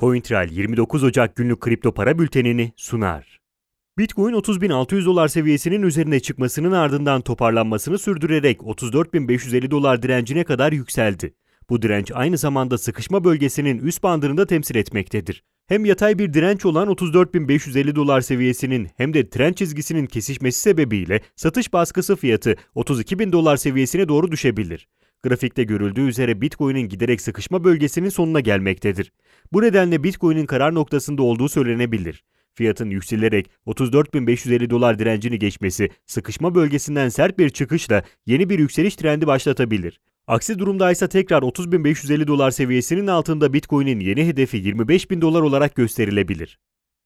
CoinTrail 29 Ocak günlük kripto para bültenini sunar. Bitcoin 30.600 dolar seviyesinin üzerine çıkmasının ardından toparlanmasını sürdürerek 34.550 dolar direncine kadar yükseldi. Bu direnç aynı zamanda sıkışma bölgesinin üst bandını da temsil etmektedir. Hem yatay bir direnç olan 34.550 dolar seviyesinin hem de trend çizgisinin kesişmesi sebebiyle satış baskısı fiyatı 32.000 dolar seviyesine doğru düşebilir. Grafikte görüldüğü üzere Bitcoin'in giderek sıkışma bölgesinin sonuna gelmektedir. Bu nedenle Bitcoin'in karar noktasında olduğu söylenebilir. Fiyatın yükselerek 34.550 dolar direncini geçmesi, sıkışma bölgesinden sert bir çıkışla yeni bir yükseliş trendi başlatabilir. Aksi durumda ise tekrar 30.550 dolar seviyesinin altında Bitcoin'in yeni hedefi 25.000 dolar olarak gösterilebilir.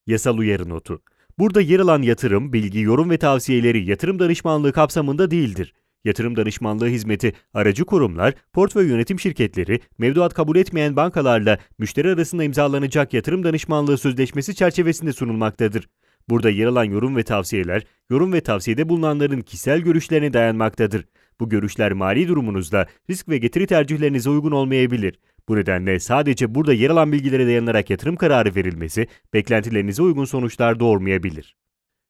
Yasal uyarı notu. Burada yer alan yatırım, bilgi, yorum ve tavsiyeleri yatırım danışmanlığı kapsamında değildir. Yatırım danışmanlığı hizmeti aracı kurumlar, portföy yönetim şirketleri, mevduat kabul etmeyen bankalarla müşteri arasında imzalanacak yatırım danışmanlığı sözleşmesi çerçevesinde sunulmaktadır. Burada yer alan yorum ve tavsiyeler, yorum ve tavsiyede bulunanların kişisel görüşlerine dayanmaktadır. Bu görüşler mali durumunuzda risk ve getiri tercihlerinize uygun olmayabilir. Bu nedenle sadece burada yer alan bilgilere dayanarak yatırım kararı verilmesi beklentilerinize uygun sonuçlar doğurmayabilir.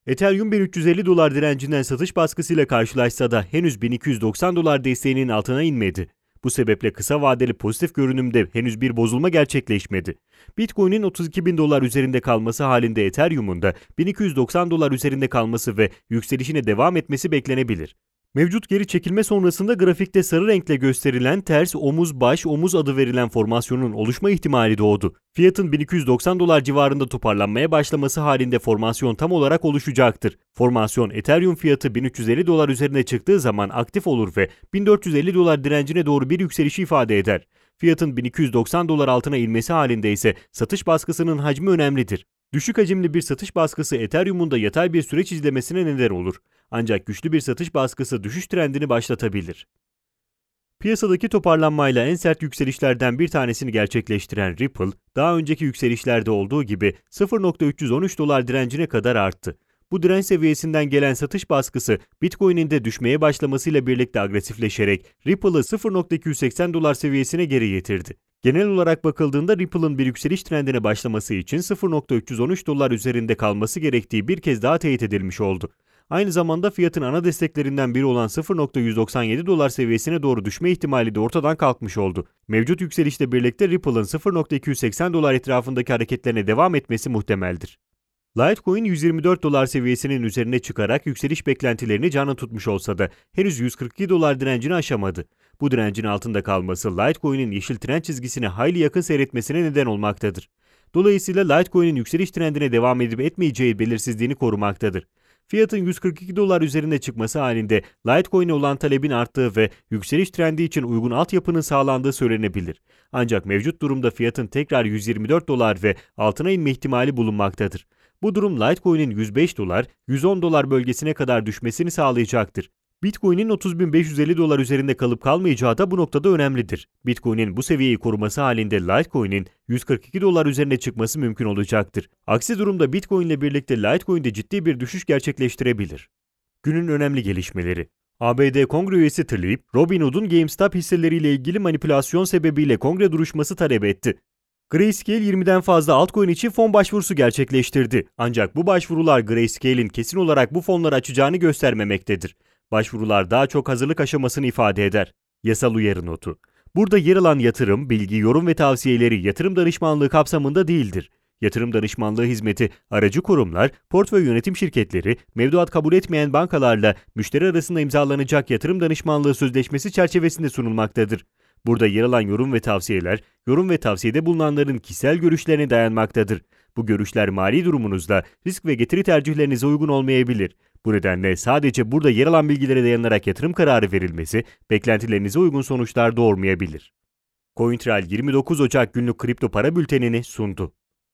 Ethereum 1350 dolar direncinden satış baskısıyla karşılaşsa da henüz 1290 dolar desteğinin altına inmedi. Bu sebeple kısa vadeli pozitif görünümde henüz bir bozulma gerçekleşmedi. Bitcoin'in 32 bin dolar üzerinde kalması halinde Ethereum'un da 1290 dolar üzerinde kalması ve yükselişine devam etmesi beklenebilir. Mevcut geri çekilme sonrasında grafikte sarı renkle gösterilen ters omuz baş omuz adı verilen formasyonun oluşma ihtimali doğdu. Fiyatın 1290 dolar civarında toparlanmaya başlaması halinde formasyon tam olarak oluşacaktır. Formasyon Ethereum fiyatı 1350 dolar üzerine çıktığı zaman aktif olur ve 1450 dolar direncine doğru bir yükselişi ifade eder. Fiyatın 1290 dolar altına inmesi halinde ise satış baskısının hacmi önemlidir. Düşük hacimli bir satış baskısı Ethereum'un da yatay bir süreç izlemesine neden olur. Ancak güçlü bir satış baskısı düşüş trendini başlatabilir. Piyasadaki toparlanmayla en sert yükselişlerden bir tanesini gerçekleştiren Ripple, daha önceki yükselişlerde olduğu gibi 0.313 dolar direncine kadar arttı. Bu direnç seviyesinden gelen satış baskısı Bitcoin'in de düşmeye başlamasıyla birlikte agresifleşerek Ripple'ı 0.280 dolar seviyesine geri getirdi. Genel olarak bakıldığında Ripple'ın bir yükseliş trendine başlaması için 0.313 dolar üzerinde kalması gerektiği bir kez daha teyit edilmiş oldu. Aynı zamanda fiyatın ana desteklerinden biri olan 0.197 dolar seviyesine doğru düşme ihtimali de ortadan kalkmış oldu. Mevcut yükselişle birlikte Ripple'ın 0.280 dolar etrafındaki hareketlerine devam etmesi muhtemeldir. Litecoin 124 dolar seviyesinin üzerine çıkarak yükseliş beklentilerini canlı tutmuş olsa da henüz 142 dolar direncini aşamadı. Bu direncin altında kalması Litecoin'in yeşil trend çizgisine hayli yakın seyretmesine neden olmaktadır. Dolayısıyla Litecoin'in yükseliş trendine devam edip etmeyeceği belirsizliğini korumaktadır. Fiyatın 142 dolar üzerine çıkması halinde Litecoin'e olan talebin arttığı ve yükseliş trendi için uygun altyapının sağlandığı söylenebilir. Ancak mevcut durumda fiyatın tekrar 124 dolar ve altına inme ihtimali bulunmaktadır. Bu durum Litecoin'in 105 dolar, 110 dolar bölgesine kadar düşmesini sağlayacaktır. Bitcoin'in 30.550 dolar üzerinde kalıp kalmayacağı da bu noktada önemlidir. Bitcoin'in bu seviyeyi koruması halinde Litecoin'in 142 dolar üzerine çıkması mümkün olacaktır. Aksi durumda Bitcoin ile birlikte Litecoin'de ciddi bir düşüş gerçekleştirebilir. Günün önemli gelişmeleri ABD Kongre üyesi Tlaib, Robinhood'un GameStop hisseleriyle ilgili manipülasyon sebebiyle kongre duruşması talep etti. Grayscale 20'den fazla altcoin için fon başvurusu gerçekleştirdi. Ancak bu başvurular Grayscale'in kesin olarak bu fonları açacağını göstermemektedir. Başvurular daha çok hazırlık aşamasını ifade eder. Yasal uyarı notu. Burada yer alan yatırım, bilgi, yorum ve tavsiyeleri yatırım danışmanlığı kapsamında değildir. Yatırım danışmanlığı hizmeti aracı kurumlar, portföy yönetim şirketleri, mevduat kabul etmeyen bankalarla müşteri arasında imzalanacak yatırım danışmanlığı sözleşmesi çerçevesinde sunulmaktadır. Burada yer alan yorum ve tavsiyeler, yorum ve tavsiyede bulunanların kişisel görüşlerine dayanmaktadır. Bu görüşler mali durumunuzda risk ve getiri tercihlerinize uygun olmayabilir. Bu nedenle sadece burada yer alan bilgilere dayanarak yatırım kararı verilmesi beklentilerinize uygun sonuçlar doğurmayabilir. CoinTrail 29 Ocak günlük kripto para bültenini sundu.